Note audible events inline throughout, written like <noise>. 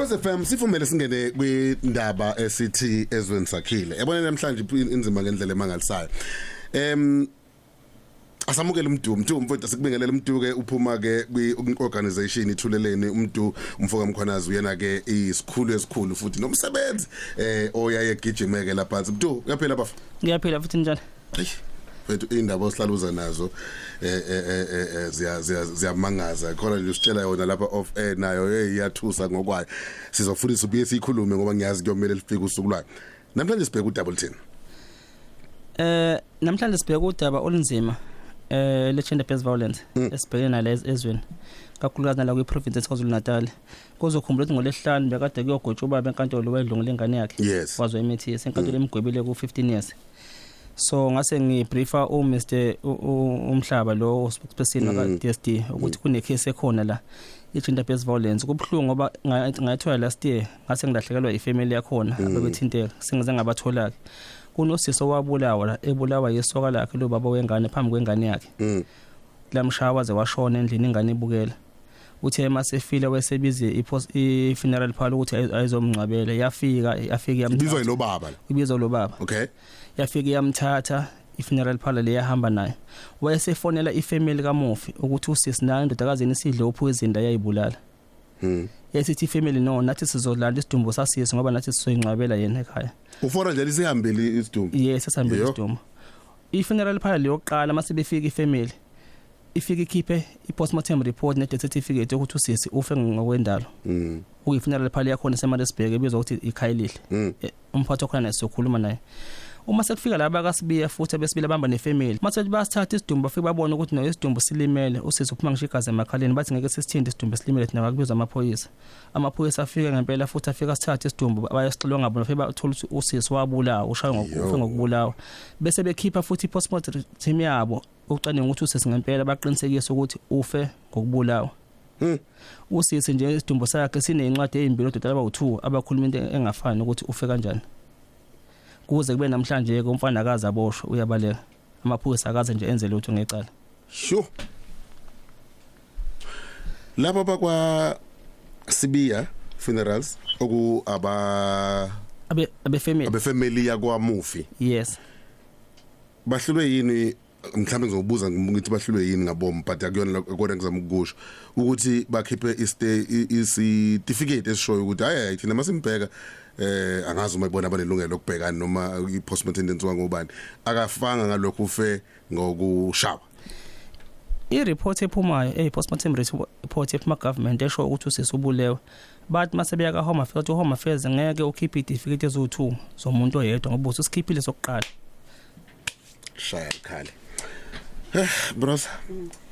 Ukhoze FM sifumele singene kwindaba esithi ezweni sakhile. Yabona namhlanje inzima ngendlela emangalisayo. Em asamukele umdu umdu mfowethu sikubingelela umdu ke uphuma ke kwi organization ithuleleni umdu umfoka mkhwanazi uyena ke isikhulu esikhulu futhi nomsebenzi eh oyaye gijimeke lapha phansi umdu uyaphila bafa Ngiyaphila futhi njalo. Mfethu indaba osihlaluza nazo eh eh eh ziya ziyamangaza khona nje usitshela yona lapha off air nayo iyathusa ngokwayo sizofundisa ubuye sikhulume ngoba ngiyazi kuyomela lifike usuku lwayo namhlanje sibheka udouble 10 Eh namhlanje sibheka udaba olunzima eh le gender based violence esibhekene nale ezweni. Kakhulukazi nala kwi province eSwazulu Natal. Kuzokhumbula ukuthi ngolesihlanu bekade kuyogotshwa ubaba enkantolo wedlungu lengane yakhe. Wazwe imithi esenkantolo emgwebile ku 15 years. So ngase ngibriefa u Mr umhlaba lo spokesperson ka DSD ukuthi kune case ekhona la i-gender based violence. Kubhlungu ngoba ngayithola last year ngase ngilahlekelwa ifamily yakhona ababethinteka singaze ngabathola ke kunosisi owabulawa la ebulawa yisoka lakhe lo baba wengane phambi kwengane yakhe. Mm. Lamshaya waze washona endlini ingane ibukela. Uthe masefile wesebize i funeral parlor ukuthi ayizomngcwabela. Yafika yafika ibizwa yamthatha. Yilo baba la. Ibizwa lo baba okay. Yafika yamthatha i-funeral parlor leyahamba nayo. Wayesefonela ifamily kaMofi ukuthi usisi nayo indodakazini isidle uphuzinda yayibulala mm yesithi ifamily no nathi sizolanda isidumbu sasisi ngoba nathi sizoyingcwabela yena ekhaya. Ufora nje lisihambile isidumbu? Yes sasihambile Yo. isidumbu. I-funeral parlor leyokuqala mase befika ifamily ifika ikhiphe i-postmortem report ne-death certificate yokuthi usisi ufe ngokwendalo. Mm. Uyi-funeral parlor yakhona esemaritzburg ebizwa ukuthi ikhayilihle mm. Eh, umphathi wakhona naye sizokhuluma naye. Uma sekufika laba kaSibiya futhi abesibili abamba nefamily mase basithatha isidumbu bafike babona ukuthi no isidumbu silimele. Usisi uphuma ngisho igazi emakhaleni bathi ngeke sisithinde isidumbu silimele thina bakubizwa amaphoyisa. Amaphoyisa afike ngempela futhi afika sithatha isidumbu bayasixilwa ngabo bafike bathola ukuthi usisi wabulawa ushaywa Yo. ngokufa ngokubulawa. Bese bekhipha futhi i-postmortem yabo ukucwaninga ukuthi usisi ngempela baqinisekisa ukuthi ufe ngokubulawa. Hmm. usisi nje isidumbu sakhe sineyincwadi ezimbili odokotela abawu2 abakhuluma into engafani ukuthi ufe kanjani. Kuze kube namhlanje ke umfana akazi aboshwe uyabaleka amaphoyisa akaze nje enze lutho ngecala. Sho laba bakwa Sibiya funerals oku aba abe abe family. abe family yakwa Mufi. Yes. Bahlulwe yini? Mhlawumbe ngizobuza ngithi bahlulwe yini ngabomu but akuyona lokho kodwa ngizama ukukusho ukuthi bakhiphe iste certificate esishoyo ukuthi hayi hayi thina masimbheka. Eh angazi uma ibona abanelungelo lokubhekana noma i-postmortem ngobani. Akafanga ngalokho ufe ngokushaba. I-report ephumayo eyi-postmortem report ephuma government esho ukuthi usisi ubulewe bathi mase beya ka-home affairs u-home affairs ngeke ukhiphe itifiketi eziwu-two zomuntu oyedwa ngoba ususikhiphile sokuqala. Shaya ikhali eh bros Eh, be-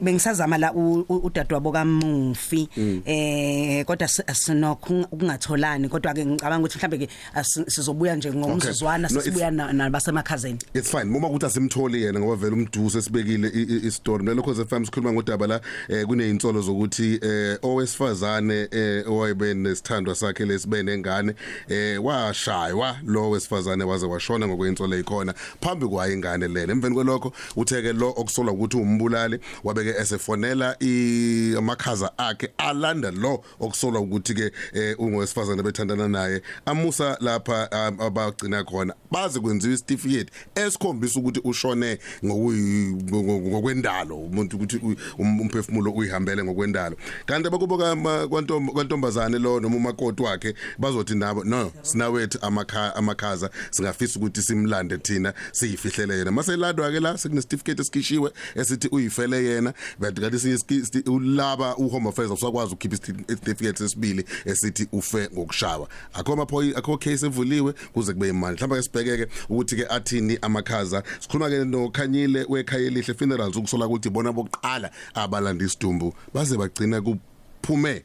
bengisazama la u- u- udadewabo kaMufi eh kodwa si- asinokho ukungatholani kodwa ke ngicabanga ukuthi mhlambe ke asi- sizobuya nje ngomzuzwana No, it's- sisibuya na- nabasemakhazeni. It's fine. Uma ukuthi asimtholi yena ngoba vele umduso esibekile i- i- i-story nalokho ze FM sikhuluma ngodaba la eh kunezinsolo zokuthi eh owesifazane eh owayebe nesithandwa sakhe lesibe nengane eh washaywa. Lo wesifazane waze washona ngokwezinsolo ezikhona phambi kwayo ingane lena. Emveni kwelokho utheke lo okusolwa ukuthi umbulali wabeke esefonela i- amakhaza akhe alanda lo okusolwa ukuthi ke eh ungowesifazane bethandana naye amusa lapha um, abagcina khona. Baze kwenziwa isitifiketi esikhombisa ukuthi ushone ngokuyi- ngo- ngokwendalo umuntu ukuthi u- um- umphefumulo uyihambele ngokwendalo. Kanti abakubo kama- kwantom- kwantombazane lo noma umakoti wakhe bazothi nabo no sinawethu amakha amakhaza singafisa ukuthi simlande thina siyifihlele yena. Maselandwa ke la sekunesitifiketi esikhishiwe esithi uyifele yena but kanti sinye iski- sti- ulaba uhome affairs usakwazi ukukhipha isitifiketi sesibili esithi ufe ngokushawa akho maphoyi akho case evuliwe kuze kube imali mhlawumbe ke sibhekeke ukuthi ke athini amakhaza. Sikhuluma ke nokhanyile wekhaya elihle funerals ukusola ukuthi bona bokuqala abalanda isidumbu baze bagcina kuphume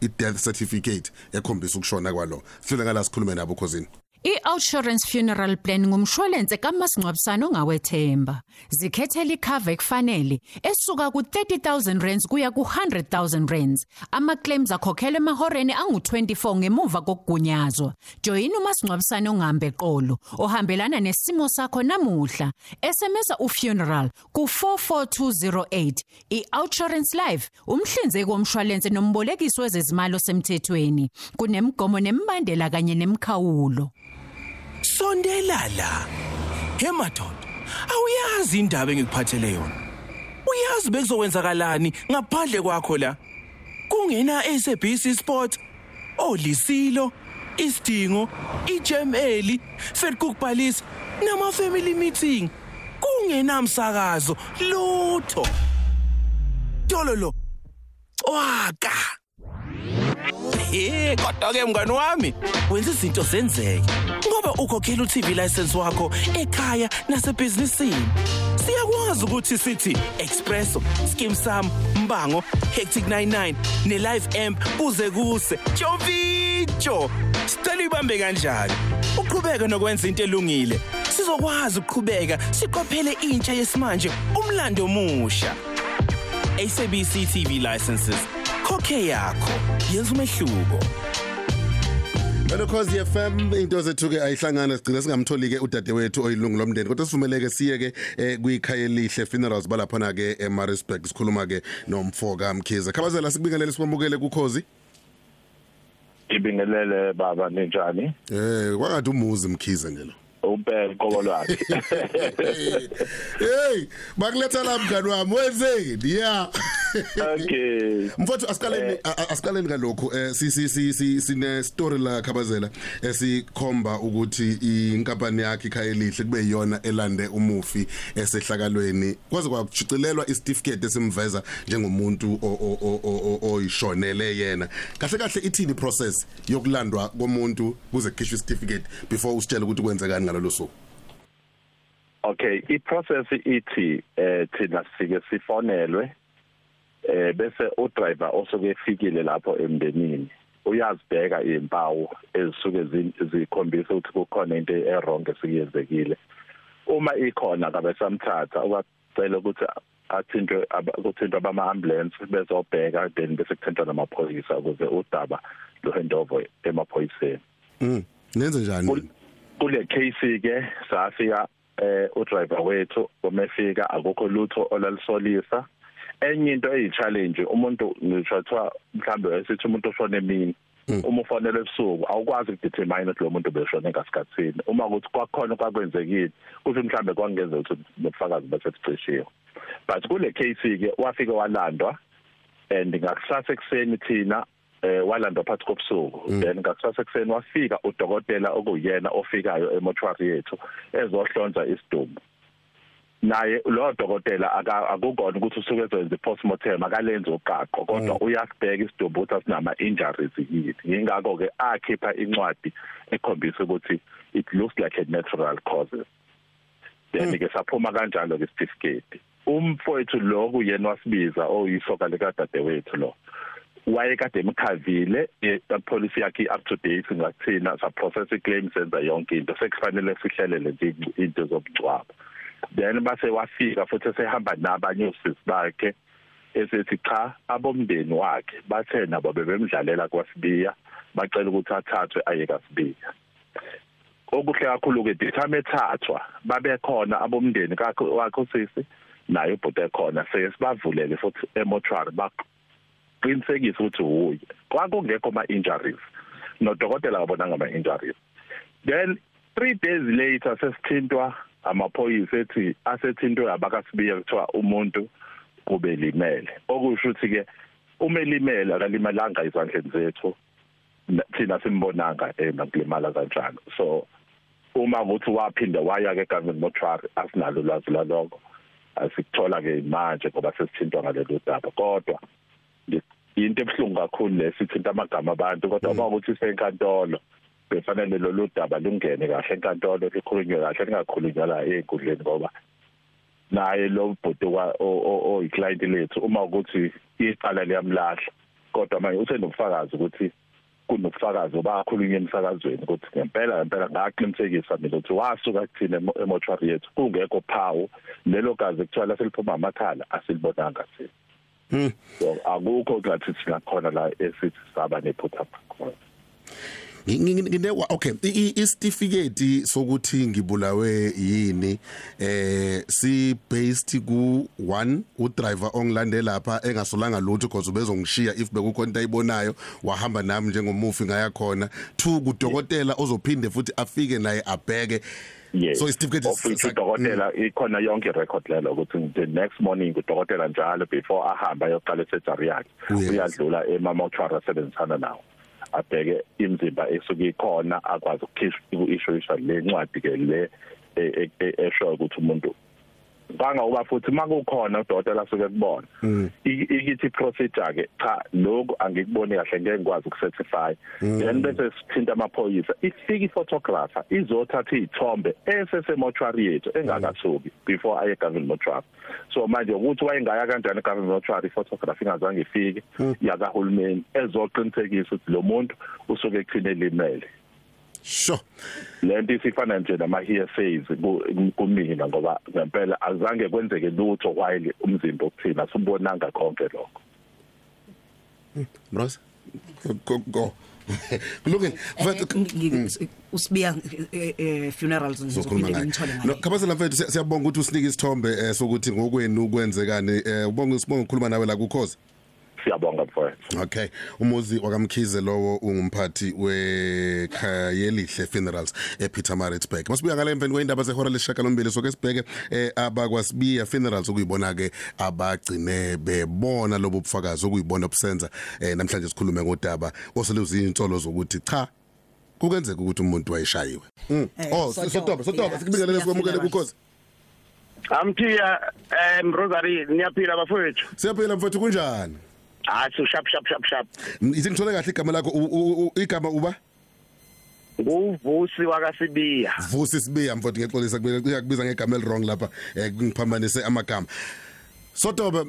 i-death certificate ekhombisa ukushona kwalo. Sifile ngala sikhulume nabo khosini. I-Outsurance Funeral Plan ngumshwalense kamasingcwabisane ongawethemba. Zikhethela icover ekufanele esuka ku30000 rands kuya ku100000 rands. Ama claims akhokhelwa emahoreni angu24 ngemuva kokugunyazwa. Join umasingcwabisane ongahambe eqolo ohambelana nesimo sakho namuhla. SMS ufuneral ku44208. I-Outsurance Life umhlinzeki womshwalense nombolekisi wezezimali osemthethweni. Kunemgomo nemibandela kanye nemkhawulo. Sondela la hemadoda awuyazi indaba engikuphathele yona. Uyazi bekuzokwenzakalani ngaphandle kwakho la? Kungena SABC Sport olisilo isidingo iJemeli Fedcook Palace nama family meeting. Kungenamsakazo lutho. Dololo waka Eh kodwa ke mngani wami wenza izinto zenzeke. Ngoba ukhokhela uTV license wakho ekhaya nasebhizinisini. Siyakwazi ukuthi sithi Expresso Skim Sam Mbango Hectic 99 ne Live Amp kuze kuse. Jovicho Sicela ibambe kanjalo uqhubeke nokwenza into elungile. Sizokwazi ukuqhubeka siqophele intsha yesimanje umlando omusha. SABC TV licenses. Khokhe yakho. Yenza umehluko. Hello Khosi FM into zethu ke ayihlangana sigcina singamtholi ke udadewethu oyilungu lomndeni kodwa sivumeleke siye ke eh, kwikhaya elihle funerals balaphana ke eMaritzburg sikhuluma ke nomfoka Mkhize. Khabazela sikubingelele sibamukele kukhozi? Ibingelele baba ninjani? Eh kwakade umuzi Mkhize ngelo ubheke qobo lwakhe hey bakuletha la mngani wami wenzeni yeah okay mfowethu asikaleni a- a- asikaleni kalokho eh si si si si sine story la khabazela esikhomba ukuthi inkampani yakhe ikhaya elihle kube yiyona elande umufi esehlakalweni. Kwaze kwakuchicilelwa icertificate esimveza njengomuntu oyishonele yena. Kahle kahle ithini process yokulandwa komuntu kuze kukhishwe icertificate before usitshele ukuthi kwenzekani ngalolu suku okay iprocess ithi eh thina sike sifonelwe eh bese udriver osuke efikile lapho emndenini uyazibheka izimpawu ezisuke zi- zikhombisa ukuthi kukhona into errong esikuyenzekile. Uma ikhona kabe samthatha ukwacela ukuthi athintwe aba- kuthintwa bama ambulance bezobheka then bese kuthintwa namaphoyisa ukuze udaba lo handover emaphoyiseni. Mm nenze njani? Kule case ke safika eh udriver wethu umefika akukho lutho olalisolisa. Enye into eyi challenge umuntu ngishathiwa mhlambe esithi umuntu oshone emini uma ufonela ebusuku awukwazi ukudetermine ukuthi lo muntu beshone ngasikhathini. Uma kuthi kwakhona kwakwenzekile kusho mhlambe kwangeza ukuthi nobufakazi bese bucishiwe but kule case ke wafika walandwa and ngakusasa ekseni thina eh walandwa phakathi kobusuku. Then ngakusasa ekseni wafika udokotela okuyena ofikayo emotuary yethu ezohlonza isidumbu naye lo dokotela akukona ukuthi usuke ezoyenza postmortem akalenzi uqaqo kodwa uyasibheka isidumbu ukuthi asinama injuries yini. Ingakho ke akhipha incwadi ekhombisa ukuthi it looks like a natural causes. Then ke saphuma kanjalo ke certificate umfowethu lo kuyena wasibiza oyisoka likadadewethu lo. Wayekade emkhavile ipolicy yakhe up to date ngathina sa process claim senza yonke into. Sekufanele sihlele lezi into zobungcwabo then base wafika futhi sehamba nabanye osisi bakhe esethi cha abomndeni wakhe bathe nabo bebemdlalela kwasibiya bacela ukuthi athathwe aye kasibiya okuhle kakhulu ke dithame ethathwa babe khona abomndeni kakho wakhe usisi naye ubhuti ekhona sesibavulele futhi emotuary baqinisekisa ukuthi uye kwakungekho ama injuries nodokotela wabona ama injuries then 3 days later sesithintwa amaphoyisa ethi asethintwe abakasibiya kuthiwa umuntu kube limele okusho ukuthi ke uma elimele akalimalanga izandleni zethu na- thina simbonanga emakulimala kanjalo. So uma ukuthi waphinda waya ke government mortuary asinalo lwazi laloko asikuthola ke manje ngoba sesithintwa ngalelo daba kodwa into ebhlungu kakhulu lesithinta amagama abantu kodwa uma ukuthi senkantolo befanele lolu daba lungene kahle enkantolo likhulunywe kahle lingakhulunywa la einkundleni ngoba naye lo bhuti oyiclient lethu uma ukuthi iqala liyamlahla kodwa manje usenobufakazi ukuthi kunobufakazi obakhulunywa emsakazweni ukuthi ngempela ngempela ngaqinisekisa mina ukuthi wasuka kuthina emo- emotuary yethu kungekho phawu lelo gazi kuthiwa seliphuma amakhala asilibonanga thina Hmm. so akukho ngathi singakhona la esithi saba nephutha khona. Nginewa okay. Isitifiketi sokuthi ngibulawe yini eh si based ku 1 u driver ongilandela lapha engasolanga lutho because ubezongishiya if bekukhona into ayibonayo wahamba nami njengomufi ngaya khona. 2 kudokotela ozophinde futhi afike naye abheke yes so isitifiketi ofisa udokotela ikhona yonke record lelo ukuthi the next morning udokotela njalo before ahamba ayoqala isurgery yakhe uyadlula emamotuary asebenzisana nawo abheke imizimba esuke ikhona akwazi ukukhishwa uku-issueisha le ncwadi ke le e- e- e- eshoyo ukuthi umuntu banga uba futhi makukhona udokotela asuke kubona I- ikithi procedure ke cha lokho angikuboni kahle ngeke ngikwazi ukucertify. Then bese sithinta amaphoyisa ifika iphotographer izothatha izithombe esesemotuary yethu engakasuki before aye government motuary so manje ukuthi wayengaya kanjani government motuary photographer ingazange ifike yakahulumeni ezoqinisekisa ukuthi lo muntu usuke ekuthini elimele. Sure. Lento isifana nje nama hearsays ku- kumina ngoba ngempela azange kwenzeke lutho while umzimba ukuthina. Sibonanga konke lokho. Bros go go. <laughs> Kulungile mfethu usibiya eh, eh, funerals sokhuluma ngizophinde ngayo. ngimthole no ngayo khabazela mfethu siya- siyabonga ukuthi usinike isithombe eh, sokuthi ngokwenu kwenzekani. Eh, ubonga sibonga ukukhuluma nawe la kukhoza. Siyabonga mfowethu. Okay. Umuzi wakamkhize lowo ungumphathi wekhayelihle funerals ePietermaritzburg masibuya ngale emveni kweindaba zehora leshaka lombili soke sibheke eh, abakwasibiya funerals ukuyibona ke abagcine bebona lobo bufakazi okuyibona obusenza eh, namhlanje sikhulume ngodaba oseluzi insolo zokuthi cha kukenzeka ukuthi umuntu wayeshayiwe. Mm. Eh, oh Sotoba, sotoba sotoba yeah, sikubingelele Sibiya sikwamukele Funerals. kukhozi. Amthiya um rosary niyaphila bafowethu. Siyaphila mfethu kunjani? Hayi so shap shap shap shap ithi ngithole kahle igama lakho u- u- u- igama uba? Nguvusi wakasibiya. Vusi sibiya mfowethu ngexolisa kuyakubiza ngegama elirong lapha eh, ngiphambanise amagama. Sotobe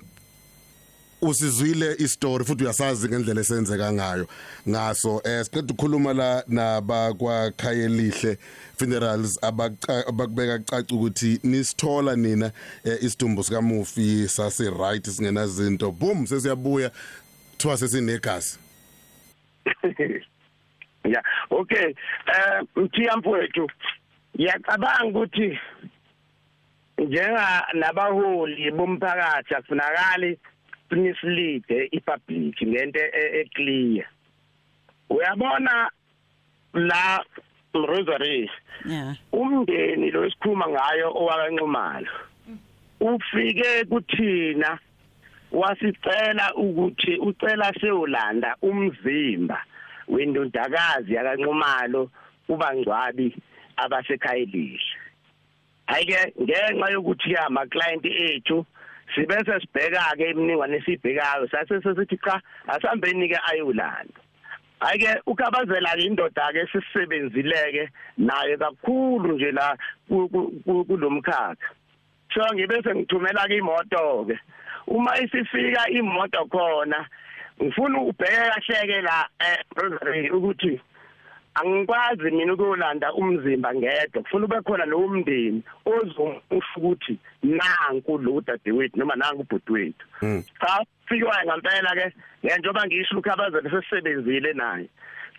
usizwile istory futhi uyasazi ngendlela esenzeka ngayo. Ngaso eh siqeda ukukhuluma la nabakwa Khayelihle funerals abakubeka caca ukuthi nisithola nina eh, isidumbu sika Mufi sase right singena zinto boom sesiyabuya kuthiwa sesinegazi. <laughs> Ya okay eh mthiya mfowethu ngiyacabanga ukuthi njenga nabaholi bomphakathi akufunakali sinislead ipublic ngento e- e uyabona la Rosary? Yeah umndeni lo esikhuluma ngayo owakanxumalo ufike kuthina wasicela ukuthi ucela seyolanda umzimba wendodakazi yakanxumalo ubangcwabi abasekhayelihle ayike ngenxa yokuthi ama client ethu sibese sibheka ke imniningwane esibhekayo sase sesithi cha asambeni ke ayolanda. Ayike ukabazela ke indoda ke sisebenzileke naye kakhulu nje la ku- ku- ku- kulomkhakha so ngibese ngithumela ke imoto ke uma isifika imoto khona ngifuna ubheke kahle ke la eh ukuthi angikwazi mina ukuyolanda umzimba ngedwa kufuna ube khona lo umndeni ozongisho ukuthi nanku lo dadewethu noma nanku ubhuti wethu cha fikwayo ngempela ke njengoba ngisho ukhabazela sesebenzile naye.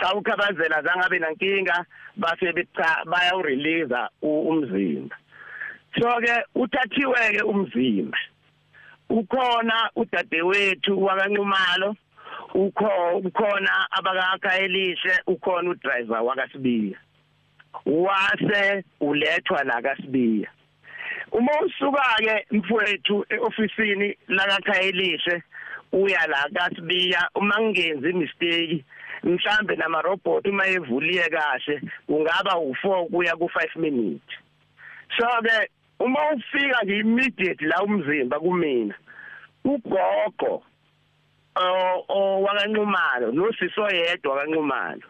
Cha ukhabazela zangabe nankinga base becha bayawurelease umzimba. So ke uthathiwe ke umzimba. Ukhona udadewethu wakanxumalo ukho ukhona abakakhayelishe ukhona udriver wakasibiya wase ulethwa la kaSibiya uma usuka ke mfowethu eofisini la kakhayelishe uya la kaSibiya uma ngenzi mistake mhlambe nama robot uma evuliye kahle kungaba u4 kuya ku5 minutes. So ke uma ufika nje immediate la umzimba kumina ugogo o owakanxumalo nosiso yedwa kanxumalo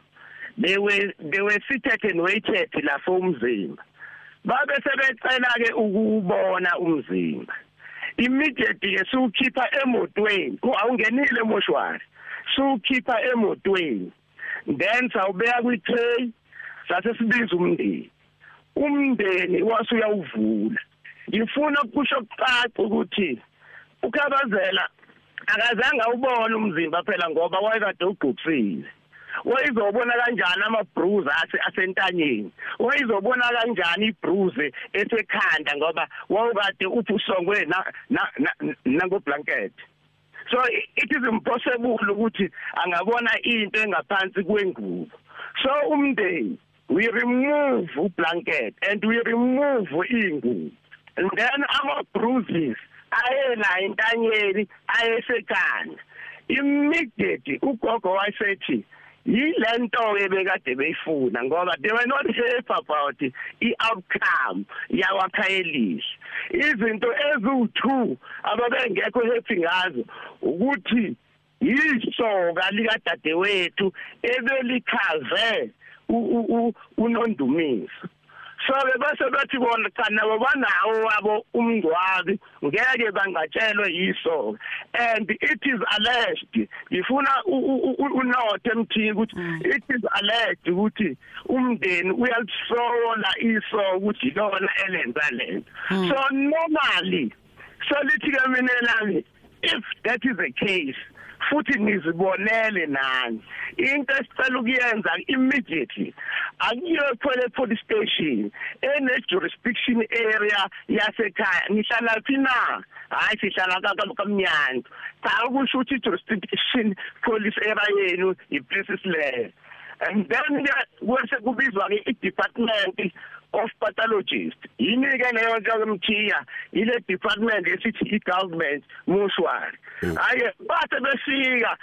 they were they were seated and waited lapho umzimba. Babe sebecela ke ukubona umzimba. Immediately ke siwukhipha emotweni. Awungenile emoshwari siwukhipha emotweni. Then sawubeka kwi-tray sase sibiza umndeni. Umndeni wasuyawuvula. Ngifuna ukusho kucaca ukuthi ukhabazela akazange awubone umzimba phela ngoba wayekade ugqoksile wayizobona kanjani amabruise ase asentanyeni? Wayizobona kanjani ibruise esekhanda ngoba wawukade uphusongwe na nango blanket so it is impossible ukuthi angabona into engaphansi kwengubo. So umndeni we remove ublanket and we remove ingubo and then ama bruises ayela intanyeni ayesekhanda immediately ugogo wayesethi yilento ke bekade beyifuna ngoba they were not happy about i outcome yawaphayelishi izinto eziwu2 ababengekho happy ngazo ukuthi yisoka likadadewethu ebelichaze unondumisa. So bese bathi bona cha nabo banawo wabo umngcwabi. Ngeke bangatshelwe yiso. And it is alleged ngifuna unothe emthini ukuthi it is alleged ukuthi umndeni uyalisola iso ukuthi lona elenza lento. So normally so lithi ke mina nami if that is the case futhi nizibonele nani. Into esicela ukuyenza immediately akuyothola police station ene jurisdiction area yasekhaya. Ngihlala phi na? Hayi sihlala kamnyani cha ukusho ukuthi jurisdiction police area yenu iplaces leyo and then kwese kubizwa ke i-department of pathologist. Yini ke leyo nto kumthiya ile department esithi i-government mortuary hayi bathe befika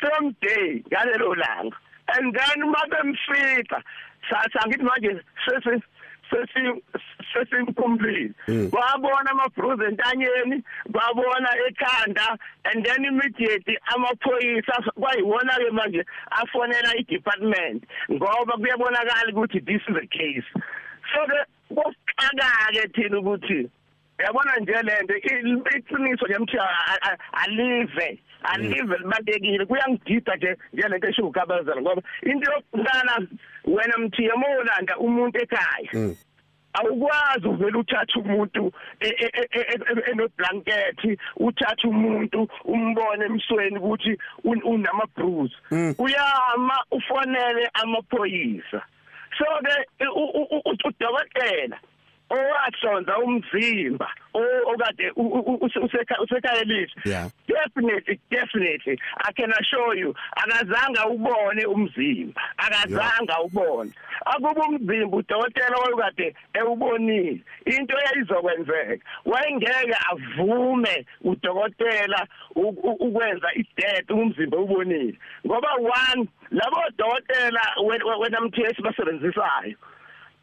same day ngalelo langa. And then mabemfika sangithi manje sesi sesi sesimcomplete babona amabruise entanyeni babona ekhanda and then immediately amaphoyisa kwayiwona ke manje afonela i-department. Ngoba kuyabonakala ukuthi this is the case. So ke kokuxaka ke thina ukuthi yabona nje lento iqiniso nje mthi alive alive libalekile kuyangidida nje njenento esho ukabazana ngoba into yokuqala wena mthi yemolanda umuntu ekhaya. Awukwazi uvela uthatha umuntu enoblanket uthatha umuntu umbone emsweni ukuthi unama bruise uyama ufonele amaphoyisa. So ke udokotela owahlonza umzimba okade usekhaya lithi definitely definitely. I can assure you akazange ubone umzimba. Akazange ubone. Akuba umzimba udokotela wayekade ewubonile. Into eyizokwenzeka wayengeke avume udokotela ukwenza i-death umzimba ubonile. Ngoba one labo dokotela wena mthesi basebenzisayo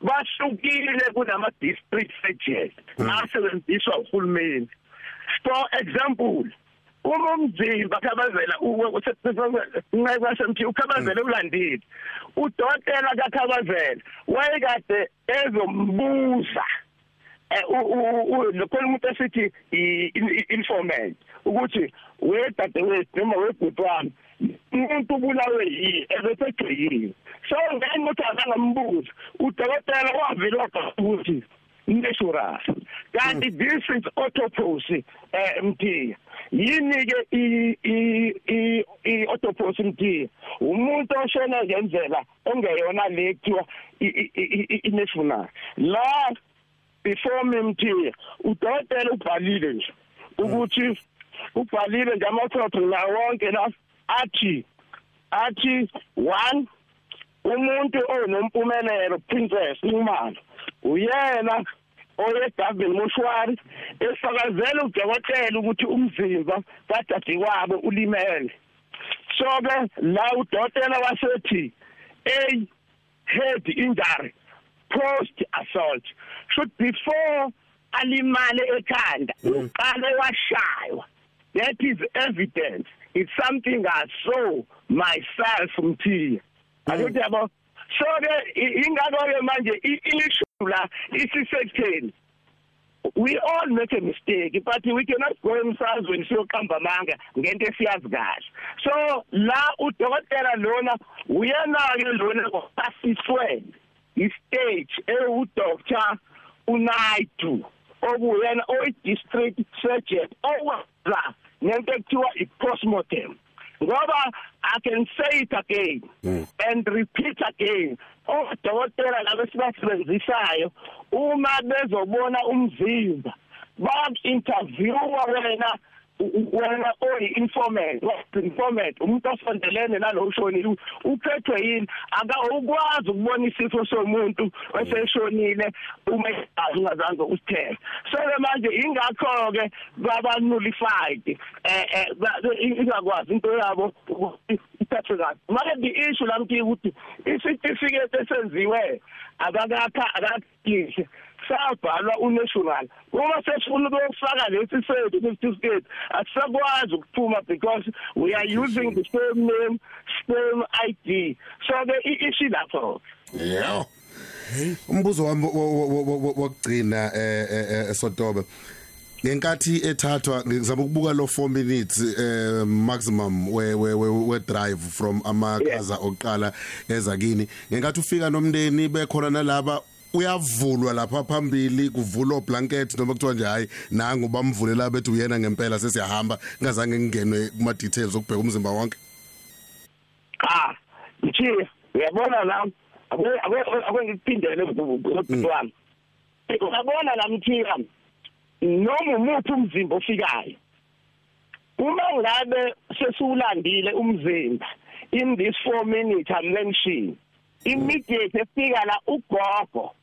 bahlukile kunama district surgeons asebenziswa uhulumeni for example uma umzimba khabazela unqekwasemthi ukhabazela ulandile udokotela kakhabazela wayekade ezombuza lokhona umuntu esithi informant ukuthi wedadewethu noma webhutwana umuntu ubulawe yi ebesegcikile so ngani ukuthi azangambuza udokotela wavela ukuthi natural kanti this is autopsy eh mthiya yini ke i i i autopsy mthiya umuntu oshona ngendlela engeyona le kuthiwa i national la before me mthiya udokotela ubhalile nje ukuthi ubhalile nje amaphepha la wonke la. Athi athi one umuntu onompumelelo princess imali uyena oye Gavin Moshwari esakazela udokotela ukuthi umzimba kadadi kwabo ulimele. So ke la udokotela wasethi a head injury post assault should before alimale ekhanda uqale washaywa. That is evidence. It's something i saw myself mthiya akuthi yabo so ke ingakho ke manje issue la isisekutheni we all make a mistake but we cannot go emsazweni siyoqamba amanga ngento esiyazi kahle. So la udokotela lona uyena ke lona kwasiswe istage ewu doctor unaidu okuyena oyi district surgeon owenza nento ekuthiwa i postmortem ngoba i can say it again mm. and repeat again odokotela labo sibasebenzisayo uma bezobona umzimba bak interviewa wena wena oyi informant informant umuntu osondelene nalo ushonile uphethwe yini? Aka ukwazi ukubona isifo somuntu oseshonile uma ungazange usithele so ke manje ingakho ke baba nullified eh eh ingakwazi into yabo ithathwe kahle manje the issue lamthi ukuthi icertificate esenziwe akakakha akakihle sabhalwa unational. Uma sesifuna ukufaka lesi sethu certificate asisakwazi ukuphuma because we are using the same name same ID so ke issue lapho. Yeah. Umbuzo wami wokugcina eh esotobe. Ngenkathi ethathwa ngizama ukubuka lo 4 minutes eh maximum we we we drive from amakaza oqala ezakini ngenkathi ufika nomndeni bekhona nalaba uyavulwa lapha phambili kuvulwa blanket noma kuthiwa nje hayi nangu bamvulela bethi uyena ngempela sesiyahamba ngazange ngingenwe kuma details okubheka umzimba wonke. Ah nje uyabona la akwengikuphindele ubhuti wami uyabona la mthika noma umuphi umzimba ofikayo uma ngabe sesiwulandile umzimba in this 4 minute i'm mentioning immediate efika la ugogo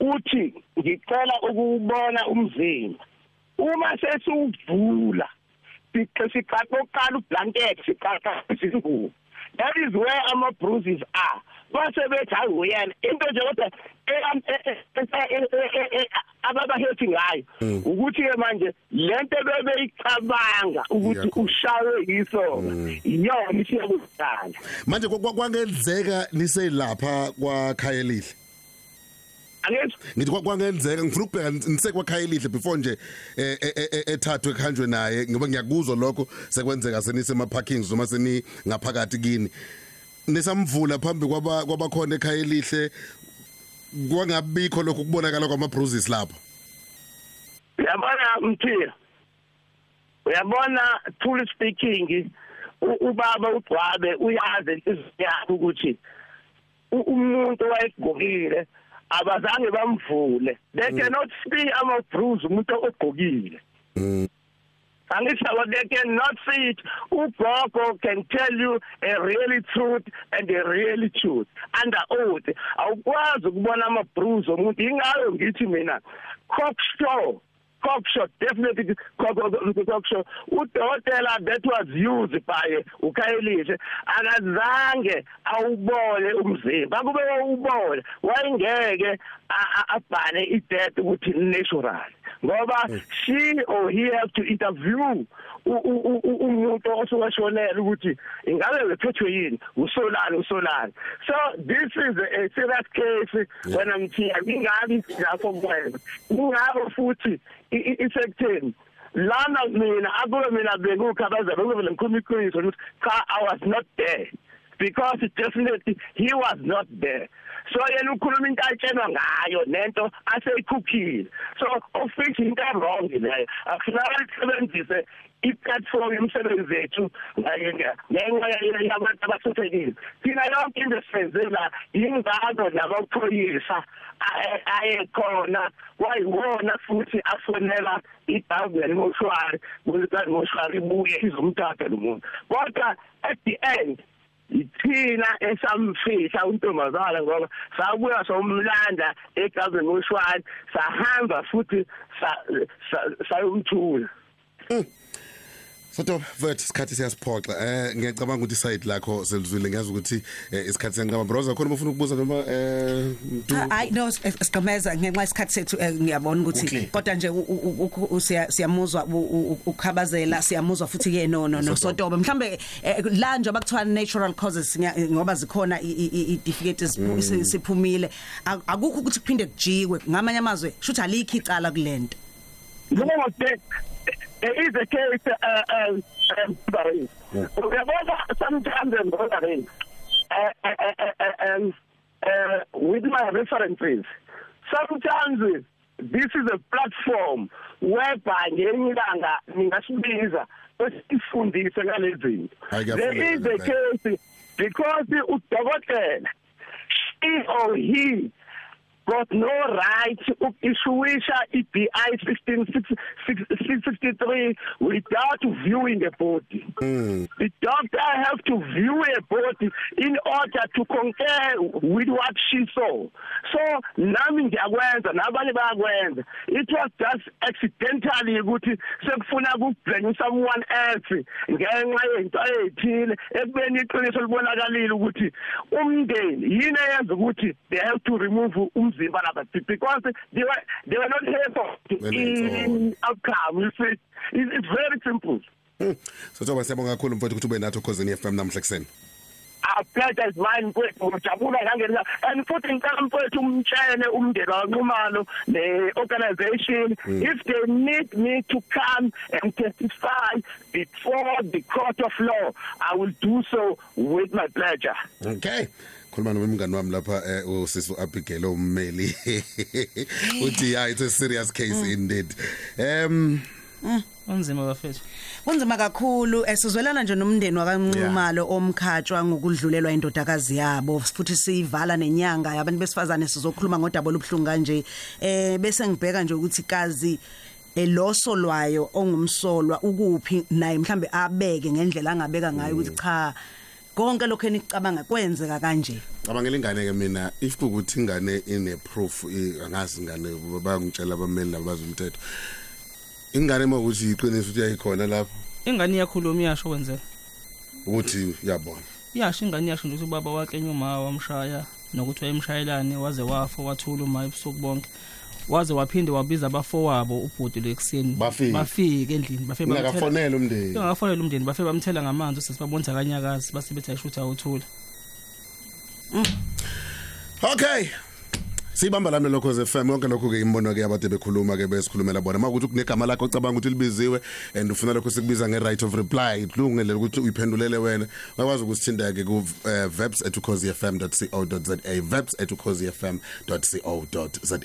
uthi ngicela ukubona umzimba. Uma sesiwuvula siqaqo oqala ublanket siqaqa izingubo. That is where ama bruises are. Base bethi hayi uyena. Into nje kodwa ababahethi ngayo ukuthi ke manje lento bebeyicabanga ukuthi ushawe yisona iyona isiyakudala manje kwangenzeka niselapha kwakhayelihle angithi ngithi kwangenzeka ngifuna ukubheka nisekwakhayelihle before nje ethathwe ekhanjwe naye ngoba ngiyakuzwa lokho sekwenzeka senise ema parkings noma seni ngaphakathi kini. Nisamvula phambi kwaba kwabakhona ekhaya elihle kwangabikho lokho kubonakala kwama bruises lapho. Uyabona mthia uyabona truly speaking ubaba ugcwabe uyazi inhliziyo yakhe ukuthi umuntu wayegqokile abazange bamvule. They cannot see ama bruise umuntu ogqokile. Angithi abo they cannot see it. Ugogo can tell you a really truth and a really truth. Under oath awukwazi ukubona ama bruise omuntu. Ingayo ngithi mina cocksure cocksure definitely cocksure udokotela that was used by ukhayelihle akazange awubone umzimba. Kube ubone wayengeke abhale i-death ukuthi natural. Ngoba she or he have to interview umuntu osukashonela ukuthi ingabe bephethwe yini? Usolani usolani. So this is a serious case when i'm here. Ingabi lapho kwenza ingabo futhi isekutheni lana mina akube mina bekukhabaza bekube lenkhuluma iqiniso ukuthi cha i was not there. Because definitely he was not there. So yena ukhuluma into atshelwa ngayo nento aseyikhuphile. So office into wrong leyo. Akufanele isebenzise i-platform yomsebenzi wethu ngenxa yabantu abasuthekile thina yonke into sisenze la yingako nabaphoyisa ayekhona wayiwona futhi afonela i-government moshwari ukuthi moshwari ibuye izomthatha lo muntu. Kodwa at the end ithina esamfihla untombazana ngoba sabuya somlanda eGavin Moshwari sahamba futhi sayomthula. Soto vet isikhathi siyasiphoxa. Eh ngiyacabanga ukuthi side lakho selizwile. Ngiyazi ukuthi isikhathi siyancaba broza khona ufuna ukubuza noma eh hayi no sigqemeza ngenxa isikhathi sethu ngiyabona ukuthi kodwa nje siyamuzwa ukukhabazela siyamuzwa futhi ke no no sotobe mhlambe la nje abakuthiwa natural causes ngoba zikhona i-difficult siphumile. Akukho ukuthi kuphinde kujikwe ngamanye amazwe shuthi alikho icala kulento. Lord, there is a case, uh, um, um, sorry. Uyabona sometimes in bothering, uh, uh, uh, uh, um, uh, with my references, sometimes uh, this is a platform whereby ngenye ilanga ningasibiza besifundise ngalezinto. There is a case because udokotela he or he got no right ukishuwisha iBI 16663 without viewing a body. Mm. the doctor have to view a body in order to concur with what she saw. So nami ngiyakwenza nabanye bayakwenza. It was just accidentally ukuthi sekufuna ukublame someone else ngenxa yento ezithile ekubeni iqiniso libonakalile ukuthi umndeni yini eyenza ukuthi they have to remove umzimba lapha because they were they were not here for in outcome you see. It's, it's very simple. Sothoba siyabonga kakhulu mfowethu ukuthi ube nathi ukhosini FM namhla kuseni. a pleasure is mine mfowethu ngijabula ngangena and futhi ngicela mfowethu umtshele umndeni wanqumalo ne organization if they need me to come and testify before the court of law i will do so with my pleasure. Okay. Khuluma nomngani wami lapha eh, usisi Abigail ummeli. Uthi yeah it's a serious case indeed. Um Unzima bafethu. Kunzima kakhulu. Esizwelana nje nomndeni wakanqumalo omkhatshwa ngokudlulelwa indodakazi yabo futhi siyivala nenyanga. Yabantu besifazane sizokhuluma ngodaba lobhlungu kanje. Eh bese ngibheka nje ukuthi kazi eloso lwayo ongumsolwa ukuphi naye? Mhlambe abeke ngendlela angabeka ngayo ukuthi cha konke lokho enicabanga kwenzeka kanje cabangela ingane ke mina if kukuthi ingane ine proof i- angazi ingane bayangitshela abameli labazi umthetho. Ingane makuthi iqiniso ukuthi yayikhona lapho Ingane iyakhuluma iyasho kwenzeka. ukuthi yabona. Iyasho ingane iyasho nje ukuthi ubaba wakenya uma wamshaya nokuthi wayemshayelane waze wafa wathula uma ebusuku bonke. Waze waphinde wabiza abafowabo ubhuti lekuseni Bafike. bafike endlini bafike Ngakafonela umndeni. Bengafonela umndeni bafike bamthela ngamanzi sesibabonza kanyakazi base bethi ayishutha awuthula. Okay. Sibamba lami lokho ze FM yonke lokho ke imbono ke abade bekhuluma ke besikhulumela bona makuthi kunegama lakho ocabanga ukuthi libiziwe and ufuna lokho sikubiza nge right of reply kulungele ukuthi uyiphendulele wena uyakwazi ukusithinda ke ku eh, verbs@cozfm.co.za verbs@cozfm.co.za